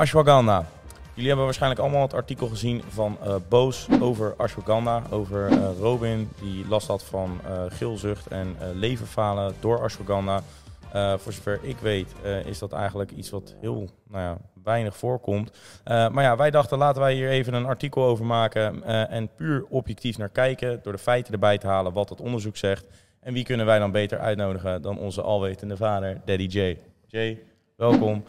Ashwagandha. Jullie hebben waarschijnlijk allemaal het artikel gezien van uh, Boos over ashwagandha. Over uh, Robin die last had van uh, geelzucht en leverfalen door ashwagandha. voor zover ik weet is dat eigenlijk iets wat heel nou ja, weinig voorkomt. maar ja, wij dachten laten wij hier even een artikel over maken en puur objectief naar kijken. Door de feiten erbij te halen wat het onderzoek zegt. En wie kunnen wij dan beter uitnodigen dan onze alwetende vader, Daddy J. Jay, welkom.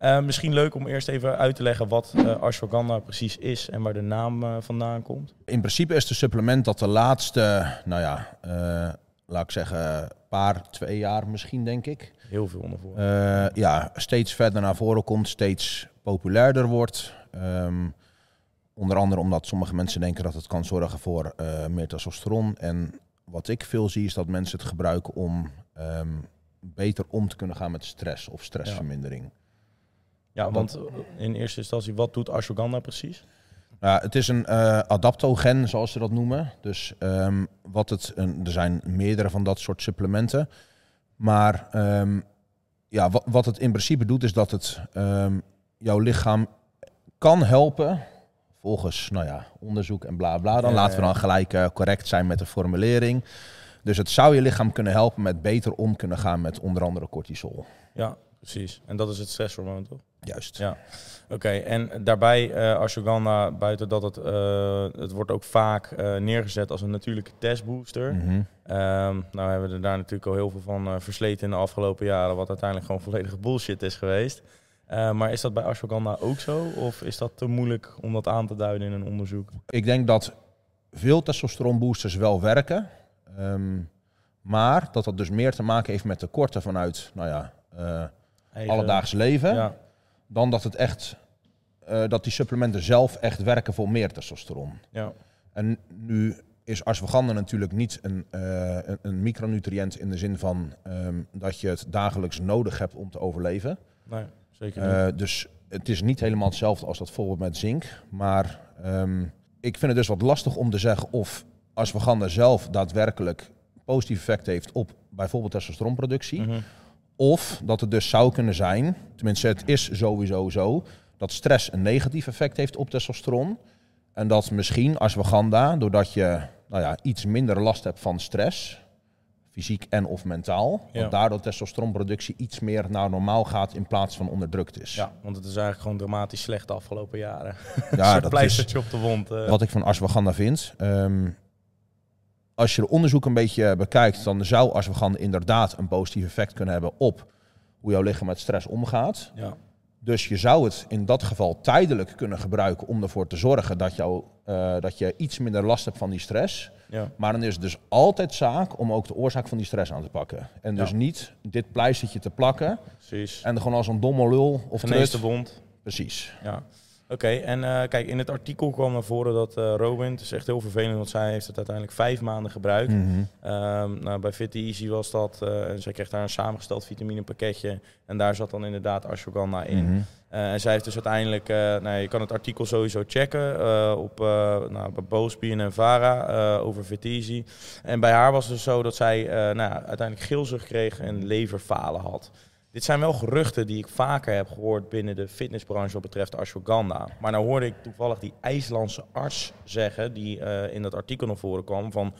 Uh, misschien leuk om eerst even uit te leggen wat uh, ashwagandha precies is en waar de naam uh, vandaan komt. In principe is het een supplement dat de laatste, nou ja, laat ik zeggen, paar, twee jaar misschien denk ik. Heel veel onder voren. ja, steeds verder naar voren komt, steeds populairder wordt. Um, onder andere omdat sommige mensen denken dat het kan zorgen voor meer testosteron. En wat ik veel zie is dat mensen het gebruiken om um, beter om te kunnen gaan met stress of stressvermindering. Ja. Ja, want in eerste instantie, wat doet ashwagandha precies? Ja, het is een uh, adaptogen, zoals ze dat noemen. Dus um, wat het, een, er zijn meerdere van dat soort supplementen. Maar um, ja, wat, wat, het in principe doet, is dat het um, jouw lichaam kan helpen. Volgens nou ja, onderzoek en bla bla. Dan laten we dan gelijk uh, correct zijn met de formulering. Dus het zou je lichaam kunnen helpen met beter om kunnen gaan met onder andere cortisol. Ja, precies. En dat is het stresshormoon, toch? Juist. Ja. Oké, en daarbij uh, ashwagandha, buiten dat het, uh, het wordt ook vaak uh, neergezet als een natuurlijke testbooster. Mm -hmm. um, nou hebben we er daar natuurlijk al heel veel van versleten in de afgelopen jaren, wat uiteindelijk gewoon volledige bullshit is geweest. maar is dat bij ashwagandha ook zo? Of is dat te moeilijk om dat aan te duiden in een onderzoek? Ik denk dat veel testosteronboosters wel werken. Um, maar dat dat dus meer te maken heeft met tekorten vanuit, nou ja, Eigen, alledaags leven. Ja dan dat het echt uh, dat die supplementen zelf echt werken voor meer testosteron. Ja. En nu is ashwagandha natuurlijk niet een, uh, een, een, micronutriënt in de zin van um, dat je het dagelijks nodig hebt om te overleven. Nee, zeker niet. Uh, dus het is niet helemaal hetzelfde als dat bijvoorbeeld met zink. Maar um, ik vind het dus wat lastig om te zeggen of ashwagandha zelf daadwerkelijk positief effect heeft op bijvoorbeeld testosteronproductie. Mm -hmm. Of dat het dus zou kunnen zijn, tenminste het is sowieso zo, dat stress een negatief effect heeft op testosteron. En dat misschien ashwagandha, doordat je nou ja, iets minder last hebt van stress, fysiek en of mentaal, ja. dat daardoor testosteronproductie iets meer naar normaal gaat in plaats van onderdrukt is. Ja, want het is eigenlijk gewoon dramatisch slecht de afgelopen jaren. Ja, dat is op de wond. Uh. Wat ik van ashwagandha vind. Um, als je de onderzoek een beetje bekijkt, dan zou ashwagandha inderdaad een positief effect kunnen hebben op hoe jouw lichaam met stress omgaat. Ja. Dus je zou het in dat geval tijdelijk kunnen gebruiken om ervoor te zorgen dat, jou, uh, dat je iets minder last hebt van die stress. Ja. Maar dan is het dus altijd zaak om ook de oorzaak van die stress aan te pakken. En dus ja. niet dit pleistertje te plakken. Precies. En gewoon als een domme lul of Genees de wond. Precies. Ja. Oké, okay, en uh, kijk, in het artikel kwam naar voren dat uh, Robin, het is echt heel vervelend, want zij heeft het uiteindelijk vijf maanden gebruikt. Mm -hmm. um, nou, bij Fit Easy was dat, uh, en zij kreeg daar een samengesteld vitaminepakketje en daar zat dan inderdaad ashwagandha in. Mm -hmm. en zij heeft dus uiteindelijk, nou, je kan het artikel sowieso checken op nou, bij Boospien en Vara over Fit Easy. En bij haar was het dus zo dat zij nou, uiteindelijk geelzucht kreeg en leverfalen had. Dit zijn wel geruchten die ik vaker heb gehoord binnen de fitnessbranche wat betreft ashwagandha. Maar nou hoorde ik toevallig die IJslandse arts zeggen, die uh, in dat artikel naar voren kwam, van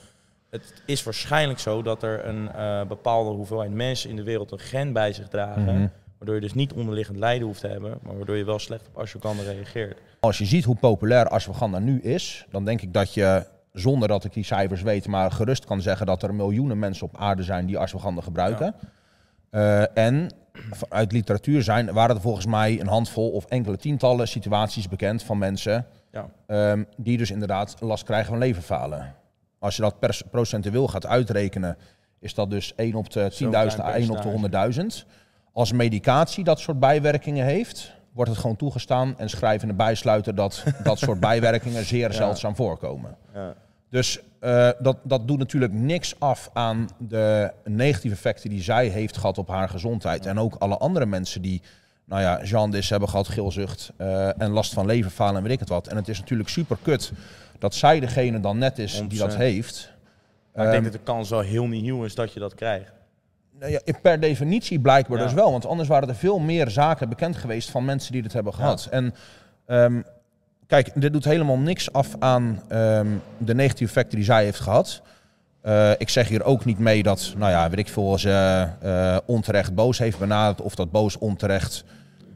het is waarschijnlijk zo dat er een uh, bepaalde hoeveelheid mensen in de wereld een gen bij zich dragen, mm -hmm. waardoor je dus niet onderliggend lijden hoeft te hebben, maar waardoor je wel slecht op ashwagandha reageert. Als je ziet hoe populair ashwagandha nu is, dan denk ik dat je zonder dat ik die cijfers weet, maar gerust kan zeggen dat er miljoenen mensen op aarde zijn die ashwagandha gebruiken. Ja. Uh, en uit literatuur zijn, waren er volgens mij een handvol of enkele tientallen situaties bekend van mensen ja. um, die dus inderdaad last krijgen van leverfalen. Als je dat per procentueel gaat uitrekenen, is dat dus 1 op de 10.000 à 1 op de 100.000. Als medicatie dat soort bijwerkingen heeft, wordt het gewoon toegestaan en schrijven erbij sluiten dat dat soort bijwerkingen zeer ja. zeldzaam voorkomen. Ja. Dus uh, dat, dat doet natuurlijk niks af aan de negatieve effecten die zij heeft gehad op haar gezondheid. En ook alle andere mensen die, nou ja, jaundice hebben gehad, geelzucht uh, en last van leverfalen en weet ik het wat. En het is natuurlijk super kut dat zij degene dan net is die dat heeft. Maar ik denk dat de kans wel heel nihil is dat je dat krijgt. Nou ja, per definitie blijkbaar Ja. dus wel. Want anders waren er veel meer zaken bekend geweest van mensen die dit hebben gehad. En ehm, kijk, dit doet helemaal niks af aan ehm, de negatieve effecten die zij heeft gehad. Eh, ik zeg hier ook niet mee dat, nou ja, weet ik veel, ze eh, onterecht boos heeft benaderd of dat boos onterecht.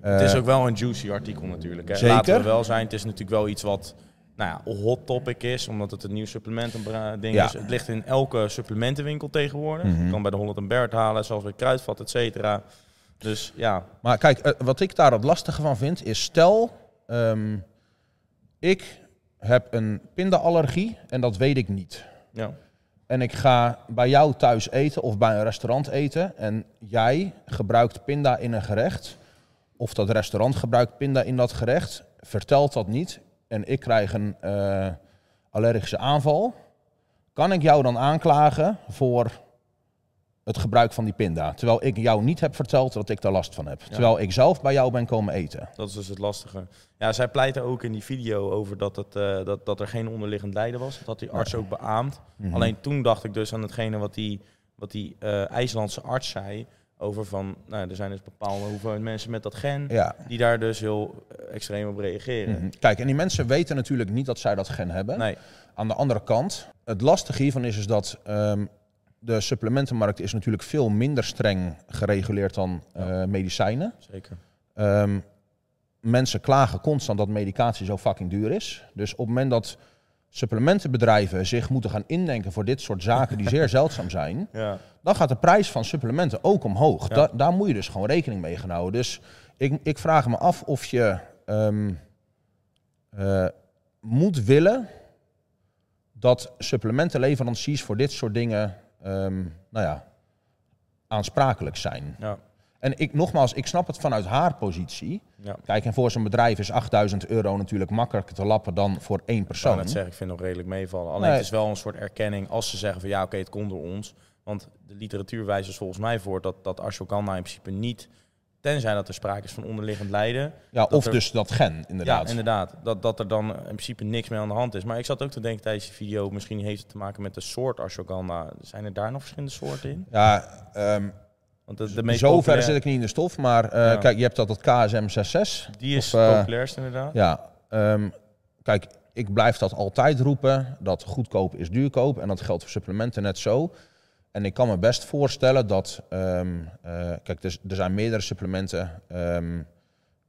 eh, Het is ook wel een juicy artikel natuurlijk. Hè. Zeker. Laten we wel zijn. Het is natuurlijk wel iets wat nou ja, hot topic is, omdat het een nieuw supplementending Ja. is. Het ligt in elke supplementenwinkel tegenwoordig. Mhm. Je kan bij de Holland Bert halen, zoals bij Kruidvat, et cetera. Dus ja, Maar kijk, eh, wat ik daar het lastige van vind is, stel, ehm, ik heb een pindaallergie en dat weet ik niet. ja. En ik ga bij jou thuis eten of bij een restaurant eten en jij gebruikt pinda in een gerecht, of dat restaurant gebruikt pinda in dat gerecht, vertelt dat niet en ik krijg een eh, allergische aanval, kan ik jou dan aanklagen voor het gebruik van die pinda? Terwijl ik jou niet heb verteld dat ik daar last van heb. Terwijl ik zelf bij jou ben komen eten. Dat is dus het lastige. Ja, zij pleitte ook in die video over dat, het, eh, dat, dat er geen onderliggend lijden was. Dat had die arts ook beaamd. Mhm. Alleen toen dacht ik dus aan hetgene wat die, wat die eh, IJslandse arts zei. Over van, nou, er zijn dus bepaalde hoeveelheid mensen met dat gen. Ja. Die daar dus heel eh, extreem op reageren. Mhm. Kijk, en die mensen weten natuurlijk niet dat zij dat gen hebben. Nee, Aan de andere kant, het lastige hiervan is, is dat ehm, de supplementenmarkt is natuurlijk veel minder streng gereguleerd dan eh, medicijnen. zeker. Ehm, mensen klagen constant dat medicatie zo fucking duur is. Dus op het moment dat supplementenbedrijven zich moeten gaan indenken voor dit soort zaken die zeer zeldzaam zijn, Ja. dan gaat de prijs van supplementen ook omhoog. Ja. Da- daar moet je dus gewoon rekening mee gaan houden. Dus ik, ik vraag me af of je ehm, eh, moet willen dat supplementenleveranciers voor dit soort dingen ehm, nou ja, aansprakelijk zijn. Ja. En ik, nogmaals, ik snap het vanuit haar positie. Ja. Kijk, en voor zo'n bedrijf is 8000 euro natuurlijk makkelijker te lappen dan voor één Ik persoon. net zeggen, ik vind het nog redelijk meevallen. Alleen Nee. het is wel een soort erkenning als ze zeggen van ja, oké, het komt door ons. Want de literatuur wijst dus volgens mij voor dat, dat ashwagandha in principe niet, tenzij dat er sprake is van onderliggend lijden. Ja, dat of er- dus dat gen, inderdaad. Ja, inderdaad. Dat, dat er dan in principe niks mee aan de hand is. Maar ik zat ook te denken tijdens die video, misschien heeft het te maken met de soort ashwagandha. Zijn er daar nog verschillende soorten in? Ja, ehm, Want de, de meest Zover zit ik niet in de stof, maar eh, Ja. kijk, je hebt dat het KSM 66. Die is eh, populairst inderdaad. Ja, ehm, kijk, ik blijf dat altijd roepen, dat goedkoop is duurkoop en dat geldt voor supplementen net zo. En ik kan me best voorstellen dat, ehm, eh, kijk, dus, er zijn meerdere supplementen ehm,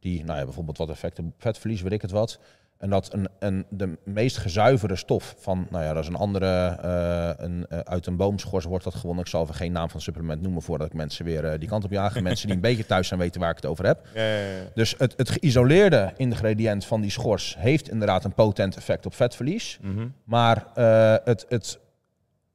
die, nou ja, bijvoorbeeld wat effecten op vetverlies, weet ik het wat. En dat een, een, de meest gezuiverde stof van, nou ja, dat is een andere, eh, een, eh, uit een boomschors wordt dat gewonnen. Ik zal even geen naam van supplement noemen voordat ik mensen weer die kant op jaag. mensen die een beetje thuis zijn weten waar ik het over heb. Ja, ja, ja. Dus het, het geïsoleerde ingrediënt van die schors heeft inderdaad een potent effect op vetverlies. Mhm. Maar het, het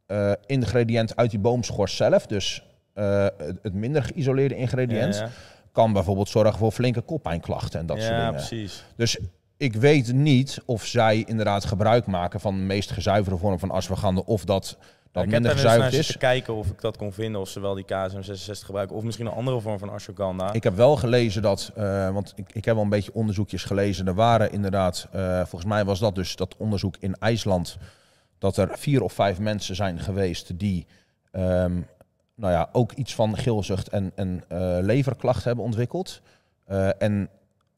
eh, ingrediënt uit die boomschors zelf, dus eh, het, het minder geïsoleerde ingrediënt, Ja, ja. kan bijvoorbeeld zorgen voor flinke koppijnklachten en dat soort ja dingen. precies. Dus ik weet niet of zij inderdaad gebruik maken van de meest gezuiverde vorm van ashwagandha of dat dat ik heb minder naar gezuiverd is. kijken of ik dat kon vinden, of ze wel die KSM 66 gebruiken, of misschien een andere vorm van ashwagandha. Ik heb wel gelezen dat, eh, want ik, ik heb wel een beetje onderzoekjes gelezen. Er waren inderdaad, volgens mij was dat dus dat onderzoek in IJsland, dat er vier of vijf mensen zijn geweest die ehm, nou ja, ook iets van geelzucht en, en eh, leverklachten hebben ontwikkeld. Eh, en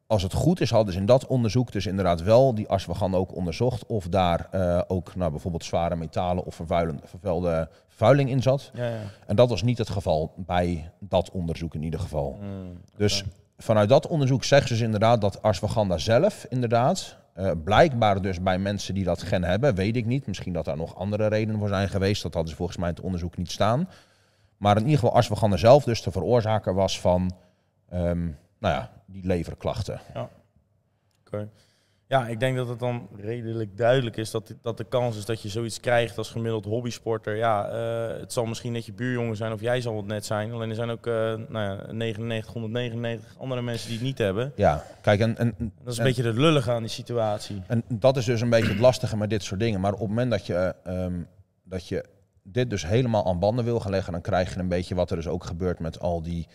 als het goed is, hadden ze in dat onderzoek dus inderdaad wel die ashwagandha ook onderzocht of daar eh, ook nou, bijvoorbeeld zware metalen of vervuilende, vervuilde vervuiling in zat. Ja, ja. En dat was niet het geval bij dat onderzoek in ieder geval. Mm, Dus vanuit dat onderzoek zeggen ze dus inderdaad dat ashwagandha zelf inderdaad, eh, blijkbaar dus bij mensen die dat gen hebben, weet ik niet. Misschien dat daar nog andere redenen voor zijn geweest. Dat hadden ze volgens mij in het onderzoek niet staan. Maar in ieder geval ashwagandha zelf dus de veroorzaker was van, ehm, nou ja, die leverklachten. Oké. Ja, ik denk dat het dan redelijk duidelijk is dat, dat de kans is dat je zoiets krijgt als gemiddeld hobbysporter. Ja, eh, het zal misschien net je buurjongen zijn of jij zal het net zijn. Alleen er zijn ook eh nou ja, 99, 199 andere mensen die het niet hebben. Ja, kijk, en, en, Dat is een en- beetje het lullige aan die situatie. En dat is dus een beetje het lastige met dit soort dingen. Maar op het moment dat je, ehm, dat je dit dus helemaal aan banden wil gaan leggen, dan krijg je een beetje wat er dus ook gebeurt met al die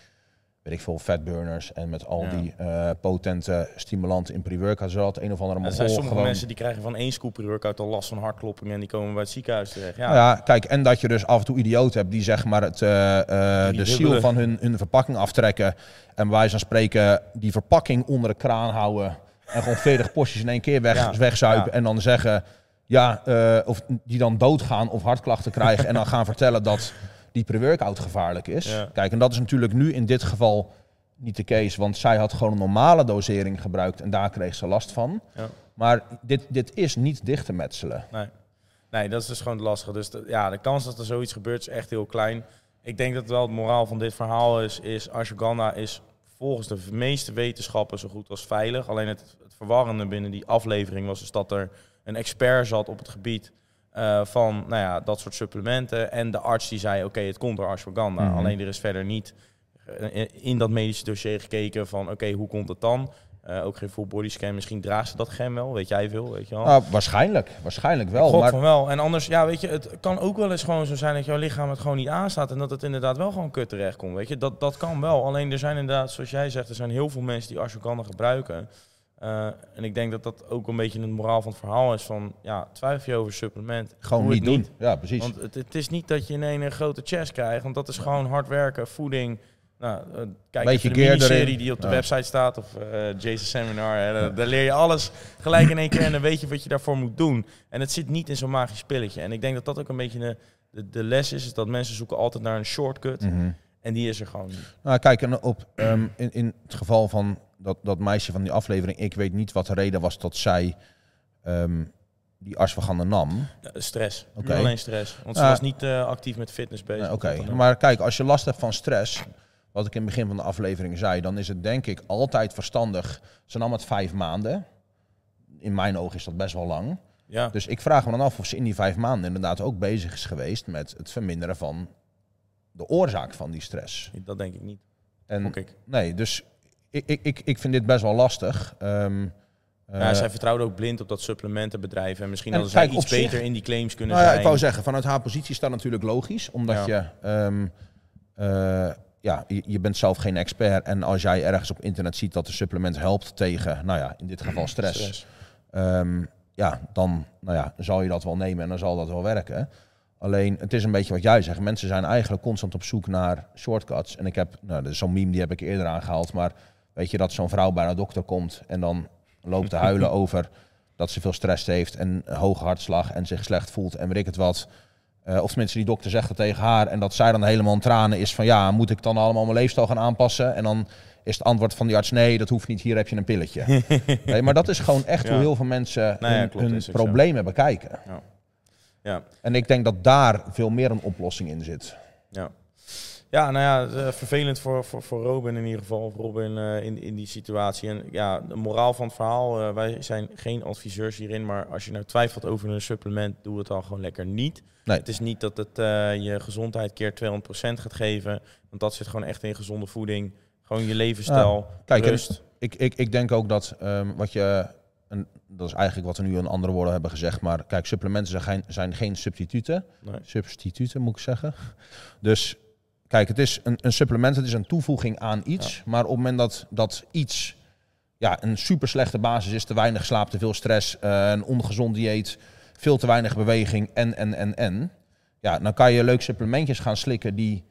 weet ik veel, fatburners en met al Ja. die eh, potente stimulanten in pre-workout. Zodat een of andere Er zijn sommige gewoon... mensen die krijgen van één scoop pre-workout al last van hartkloppingen en die komen bij het ziekenhuis terecht. Ja, Nou ja, kijk, en dat je dus af en toe idioten hebt die zeg maar het, eh, eh, Die de ziel van hun, hun verpakking aftrekken. En wijze van spreken die verpakking onder de kraan houden. En gewoon 40 postjes in één keer weg, Ja, wegzuipen. ja. En dan zeggen, ja, of die dan doodgaan of hartklachten krijgen. en dan gaan vertellen dat die pre-workout gevaarlijk is. Ja. Kijk, en dat is natuurlijk nu in dit geval niet de case. Want zij had gewoon een normale dosering gebruikt en daar kreeg ze last van. Ja. Maar dit, dit is niet dicht te metselen. Nee. nee, dat is dus gewoon het lastige. Dus de, ja, de kans dat er zoiets gebeurt is echt heel klein. Ik denk dat wel het moraal van dit verhaal is, is ashwagandha is volgens de meeste wetenschappen zo goed als veilig. Alleen het, het verwarrende binnen die aflevering was dus dat er een expert zat op het gebied eh, van nou ja, dat soort supplementen. En de arts die zei, oké, het komt door ashwagandha. Mhm. Alleen er is verder niet eh, in dat medische dossier gekeken van, oké, hoe komt het dan? Eh, ook geen full body scan. Misschien draagt ze dat gen wel, weet jij veel, weet je wel. Nou, waarschijnlijk, waarschijnlijk wel. Maar van wel. En anders, ja, weet je, het kan ook wel eens gewoon zo zijn dat jouw lichaam het gewoon niet aanstaat en dat het inderdaad wel gewoon kut terecht komt. Weet je, dat, dat kan wel. Alleen er zijn inderdaad, zoals jij zegt, er zijn heel veel mensen die ashwagandha gebruiken. Eh, en ik denk dat dat ook een beetje het moraal van het verhaal is van, ja, twijfel je over supplement, Gewoon niet doen. Ja, precies. Want het, het is niet dat je ineens een grote chest krijgt, want dat is gewoon hard werken, voeding. Nou, eh, kijk Beetje de miniserie die op de Ja. website staat of eh Jason Seminar. Hè, daar- Daar leer je alles gelijk in één keer en dan weet je wat je daarvoor moet doen. En het zit niet in zo'n magisch pilletje. En ik denk dat dat ook een beetje de, de, de les is, is dat mensen zoeken altijd naar een shortcut. Mhm. En die is er gewoon niet. Nou, kijk, en op, ehm, in, in het geval van dat, dat meisje van die aflevering, ik weet niet wat de reden was dat zij ehm, die ashwagandha nam. Stress. Alleen stress. Want ze was niet eh, actief met fitness bezig. Oké, maar kijk, als je last hebt van stress, wat ik in het begin van de aflevering zei, dan is het denk ik altijd verstandig. Ze nam het vijf maanden. In mijn ogen is dat best wel lang. Ja. Dus ik vraag me dan af of ze in die vijf maanden inderdaad ook bezig is geweest met het verminderen van de oorzaak van die stress. Dat denk ik niet. En ik. nee, dus ik, ik, ik, vind dit best wel lastig. Ehm, Ja, eh, zij vertrouwde ook blind op dat supplementenbedrijf. En misschien En hadden zij iets zich- beter in die claims kunnen Nou ja, zijn. ik wou zeggen, vanuit haar positie is dat natuurlijk logisch. Omdat je, ehm, eh, ja, je, je bent zelf geen expert. En als jij ergens op internet ziet dat een supplement helpt tegen, nou ja, in dit geval stress. ehm, ja, dan nou ja, zal je dat wel nemen en dan zal dat wel werken. Alleen, het is een beetje wat jij zegt. Mensen zijn eigenlijk constant op zoek naar shortcuts. En ik heb, nou, zo'n meme die heb ik eerder aangehaald. Maar weet je dat zo'n vrouw bij een dokter komt en dan loopt te huilen over dat ze veel stress heeft en hoge hartslag en zich slecht voelt en weet ik het wat. Eh, of tenminste, die dokter zegt het tegen haar en dat zij dan helemaal in tranen is van ja, moet ik dan allemaal mijn leefstijl gaan aanpassen? En dan is het antwoord van die arts nee, dat hoeft niet, hier heb je een pilletje. nee, maar dat is gewoon echt Ja. hoe heel veel mensen Nee, ja, hun, klopt, problemen bekijken. Ja. En ik denk dat daar veel meer een oplossing in zit. Ja. Nou ja, eh, vervelend voor, voor, voor Robin in ieder geval. Robin eh, in, in die situatie. En ja, de moraal van het verhaal. eh, wij zijn geen adviseurs hierin. Maar als je nou twijfelt over een supplement, doe het dan gewoon lekker niet. Nee. Het is niet dat het je gezondheid keer 200% gaat geven. Want dat zit gewoon echt in gezonde voeding. Gewoon je levensstijl, kijk, rust. Ik, ik, ik denk ook dat ehm, wat je, en dat is eigenlijk wat we nu in andere woorden hebben gezegd, maar kijk, supplementen zijn geen, zijn geen substituten. Nee. Substituten moet ik zeggen. Dus kijk, het is een, een supplement, het is een toevoeging aan iets. Maar op het moment dat, dat iets ja, een super slechte basis is, te weinig slaap, te veel stress, eh, een ongezond dieet, veel te weinig beweging en, en, en, en. Ja, dan kan je leuk supplementjes gaan slikken die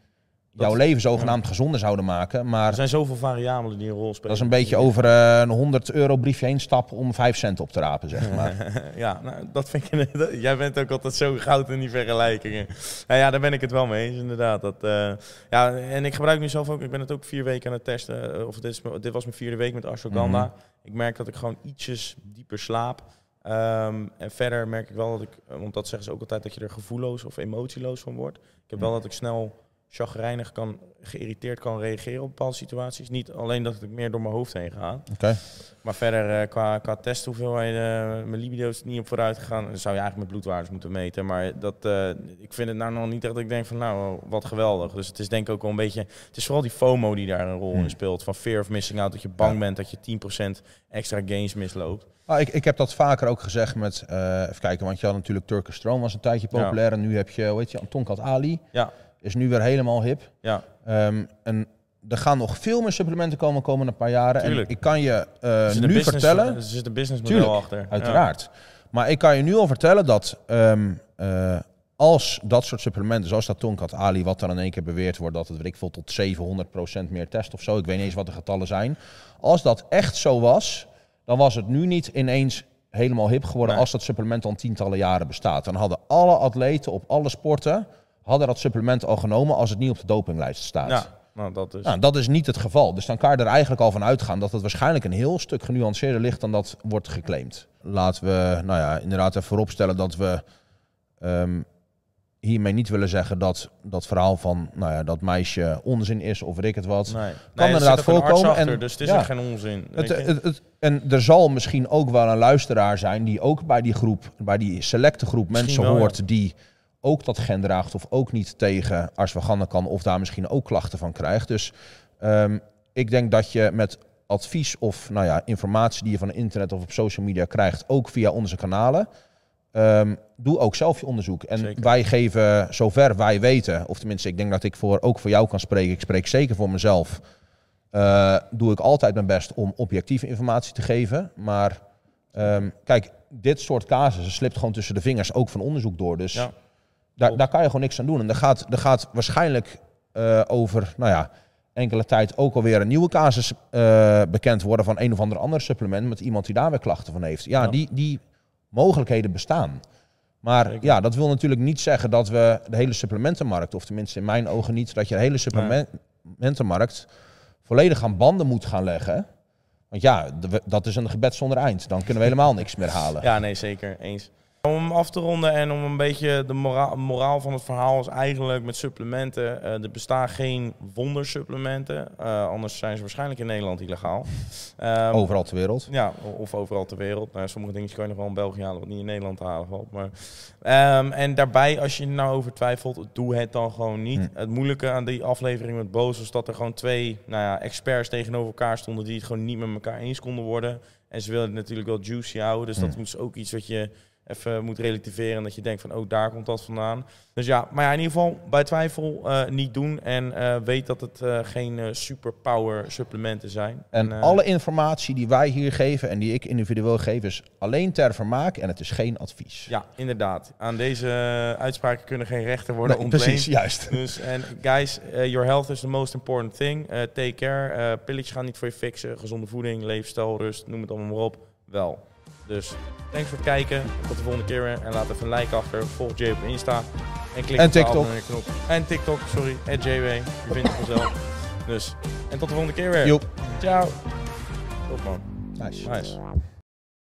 jouw leven zogenaamd gezonder zouden maken. Maar Er zijn zoveel variabelen die een rol spelen. dat is een beetje over eh, een 100 euro briefje heen stappen om 5 cent op te rapen, zeg maar. ja, nou, dat vind ik. dat- Jij bent ook altijd zo goud in die vergelijkingen. Nou ja, daar ben ik het wel mee eens, inderdaad. Dat, eh, ja, en ik gebruik nu zelf ook. Ik ben het ook vier weken aan het testen. eh, Of dit, is, dit was mijn vierde week met ashwagandha. Ik merk dat ik gewoon ietsjes dieper slaap. Ehm, en verder merk ik wel dat ik, want dat zeggen ze ook altijd, dat je er gevoelloos of emotieloos van wordt. Ik heb wel dat ik snel chagrijnig kan, geïrriteerd kan reageren op bepaalde situaties. Niet alleen dat het meer door mijn hoofd heen gaat. Oké. Maar verder, eh, qua, qua testhoeveelheden, eh, mijn libido is niet op vooruit gegaan. Dan zou je eigenlijk met bloedwaardes moeten meten. Maar dat, eh, ik vind het nou nog niet echt dat ik denk van, nou, wat geweldig. Dus het is denk ik ook wel een beetje... Het is vooral die FOMO die daar een rol Hmm. in speelt. Van fear of missing out, dat je bang Ja. bent dat je 10% extra gains misloopt. Nou, ik, ik heb dat vaker ook gezegd met, eh, even kijken, want je had natuurlijk Turkish Stroom was een tijdje Ja. populair. En nu heb je, heet je, Tonkat Ali. Ja. Is nu weer helemaal hip. Ja, Ehm, en er gaan nog veel meer supplementen komen de komende paar jaren. Tuurlijk. En ik kan je eh, nu business- vertellen... Er zit een businessmodel Tuurlijk, achter. Uiteraard. Maar ik kan je nu al vertellen dat ehm, eh, als dat soort supplementen, zoals dat Tonkat Ali, wat dan in één keer beweerd wordt dat het weet ik veel tot 700% meer test of zo, ik weet niet eens wat de getallen zijn. Als dat echt zo was, dan was het nu niet ineens helemaal hip geworden Nee. als dat supplement al tientallen jaren bestaat. Dan hadden alle atleten op alle sporten hadden dat supplement al genomen als het niet op de dopinglijst staat. Ja, nou dat is. Nou, dat is niet het geval. Dus dan kan je er eigenlijk al van uitgaan dat het waarschijnlijk een heel stuk genuanceerder ligt dan dat wordt geclaimd. Laten we nou ja, inderdaad even vooropstellen dat we ehm, hiermee niet willen zeggen dat dat verhaal van nou ja, dat meisje onzin is of weet ik het wat. nee. kan Nee, er inderdaad voorkomen achter, en- dus het is ja. echt geen onzin. Het, en er zal misschien ook wel een luisteraar zijn die ook bij die groep, bij die selecte groep Misschien mensen wel, ja. hoort die ook dat gen draagt of ook niet tegen ashwagandha kan of daar misschien ook klachten van krijgt. Dus ehm, ik denk dat je met advies of nou ja, informatie die je van internet of op social media krijgt, ook via onze kanalen, ehm, doe ook zelf je onderzoek. En Zeker. wij geven zover wij weten, of tenminste ik denk dat ik voor, ook voor jou kan spreken, ik spreek zeker voor mezelf, eh, doe ik altijd mijn best om objectieve informatie te geven. Maar ehm, kijk, dit soort casussen slipt gewoon tussen de vingers ook van onderzoek door. Dus Ja, daar, daar kan je gewoon niks aan doen. En er gaat, er gaat waarschijnlijk eh, over, nou ja, enkele tijd ook alweer een nieuwe casus eh, bekend worden van een of ander ander supplement met iemand die daar weer klachten van heeft. Ja, Ja. Die, die mogelijkheden bestaan. Maar Zeker. ja, dat wil natuurlijk niet zeggen dat we de hele supplementenmarkt, of tenminste in mijn ogen niet, dat je de hele supplementenmarkt volledig aan banden moet gaan leggen. Want ja, dat is een gebed zonder eind. Dan kunnen we helemaal niks meer halen. Ja, nee, zeker. Eens. Om hem af te ronden en om een beetje de mora moraal van het verhaal is eigenlijk met supplementen. eh, er bestaan geen wondersupplementen. eh, anders zijn ze waarschijnlijk in Nederland illegaal. Ehm, Overal ter wereld. Ja, of overal ter wereld. Nou, sommige dingen kan je nog wel in België halen, wat niet in Nederland halen valt. Maar, Ehm, en daarbij, als je er nou over twijfelt, doe het dan gewoon niet. Hm. Het moeilijke aan die aflevering met Boos was dat er gewoon twee nou ja, experts tegenover elkaar stonden die het gewoon niet met elkaar eens konden worden. En ze wilden het natuurlijk wel juicy houden, dus dat Hm. is ook iets wat je even moet relativeren. Dat je denkt van, oh, daar komt dat vandaan. Dus ja, maar ja, in ieder geval bij twijfel eh, niet doen. En eh, weet dat het eh, geen eh, superpower supplementen zijn. En alle informatie die wij hier geven en die ik individueel geef, is alleen ter vermaak en het is geen advies. Ja, inderdaad. Aan deze uitspraken kunnen geen rechten worden Nee, ontleend. precies, juist. Dus, en guys, your health is the most important thing. Take care. Pilletjes gaan niet voor je fixen. Gezonde voeding, leefstijl, rust, noem het allemaal maar op. Wel. Dus, thanks voor het kijken. Tot de volgende keer weer. En laat even een like achter. Volg Jay op Insta. En klik En op de TikTok. abonneerknop. En TikTok, sorry. En JW. Je vindt het vanzelf. Dus, en tot de volgende keer weer. Joep. Ciao. Top man. Nice. Nice.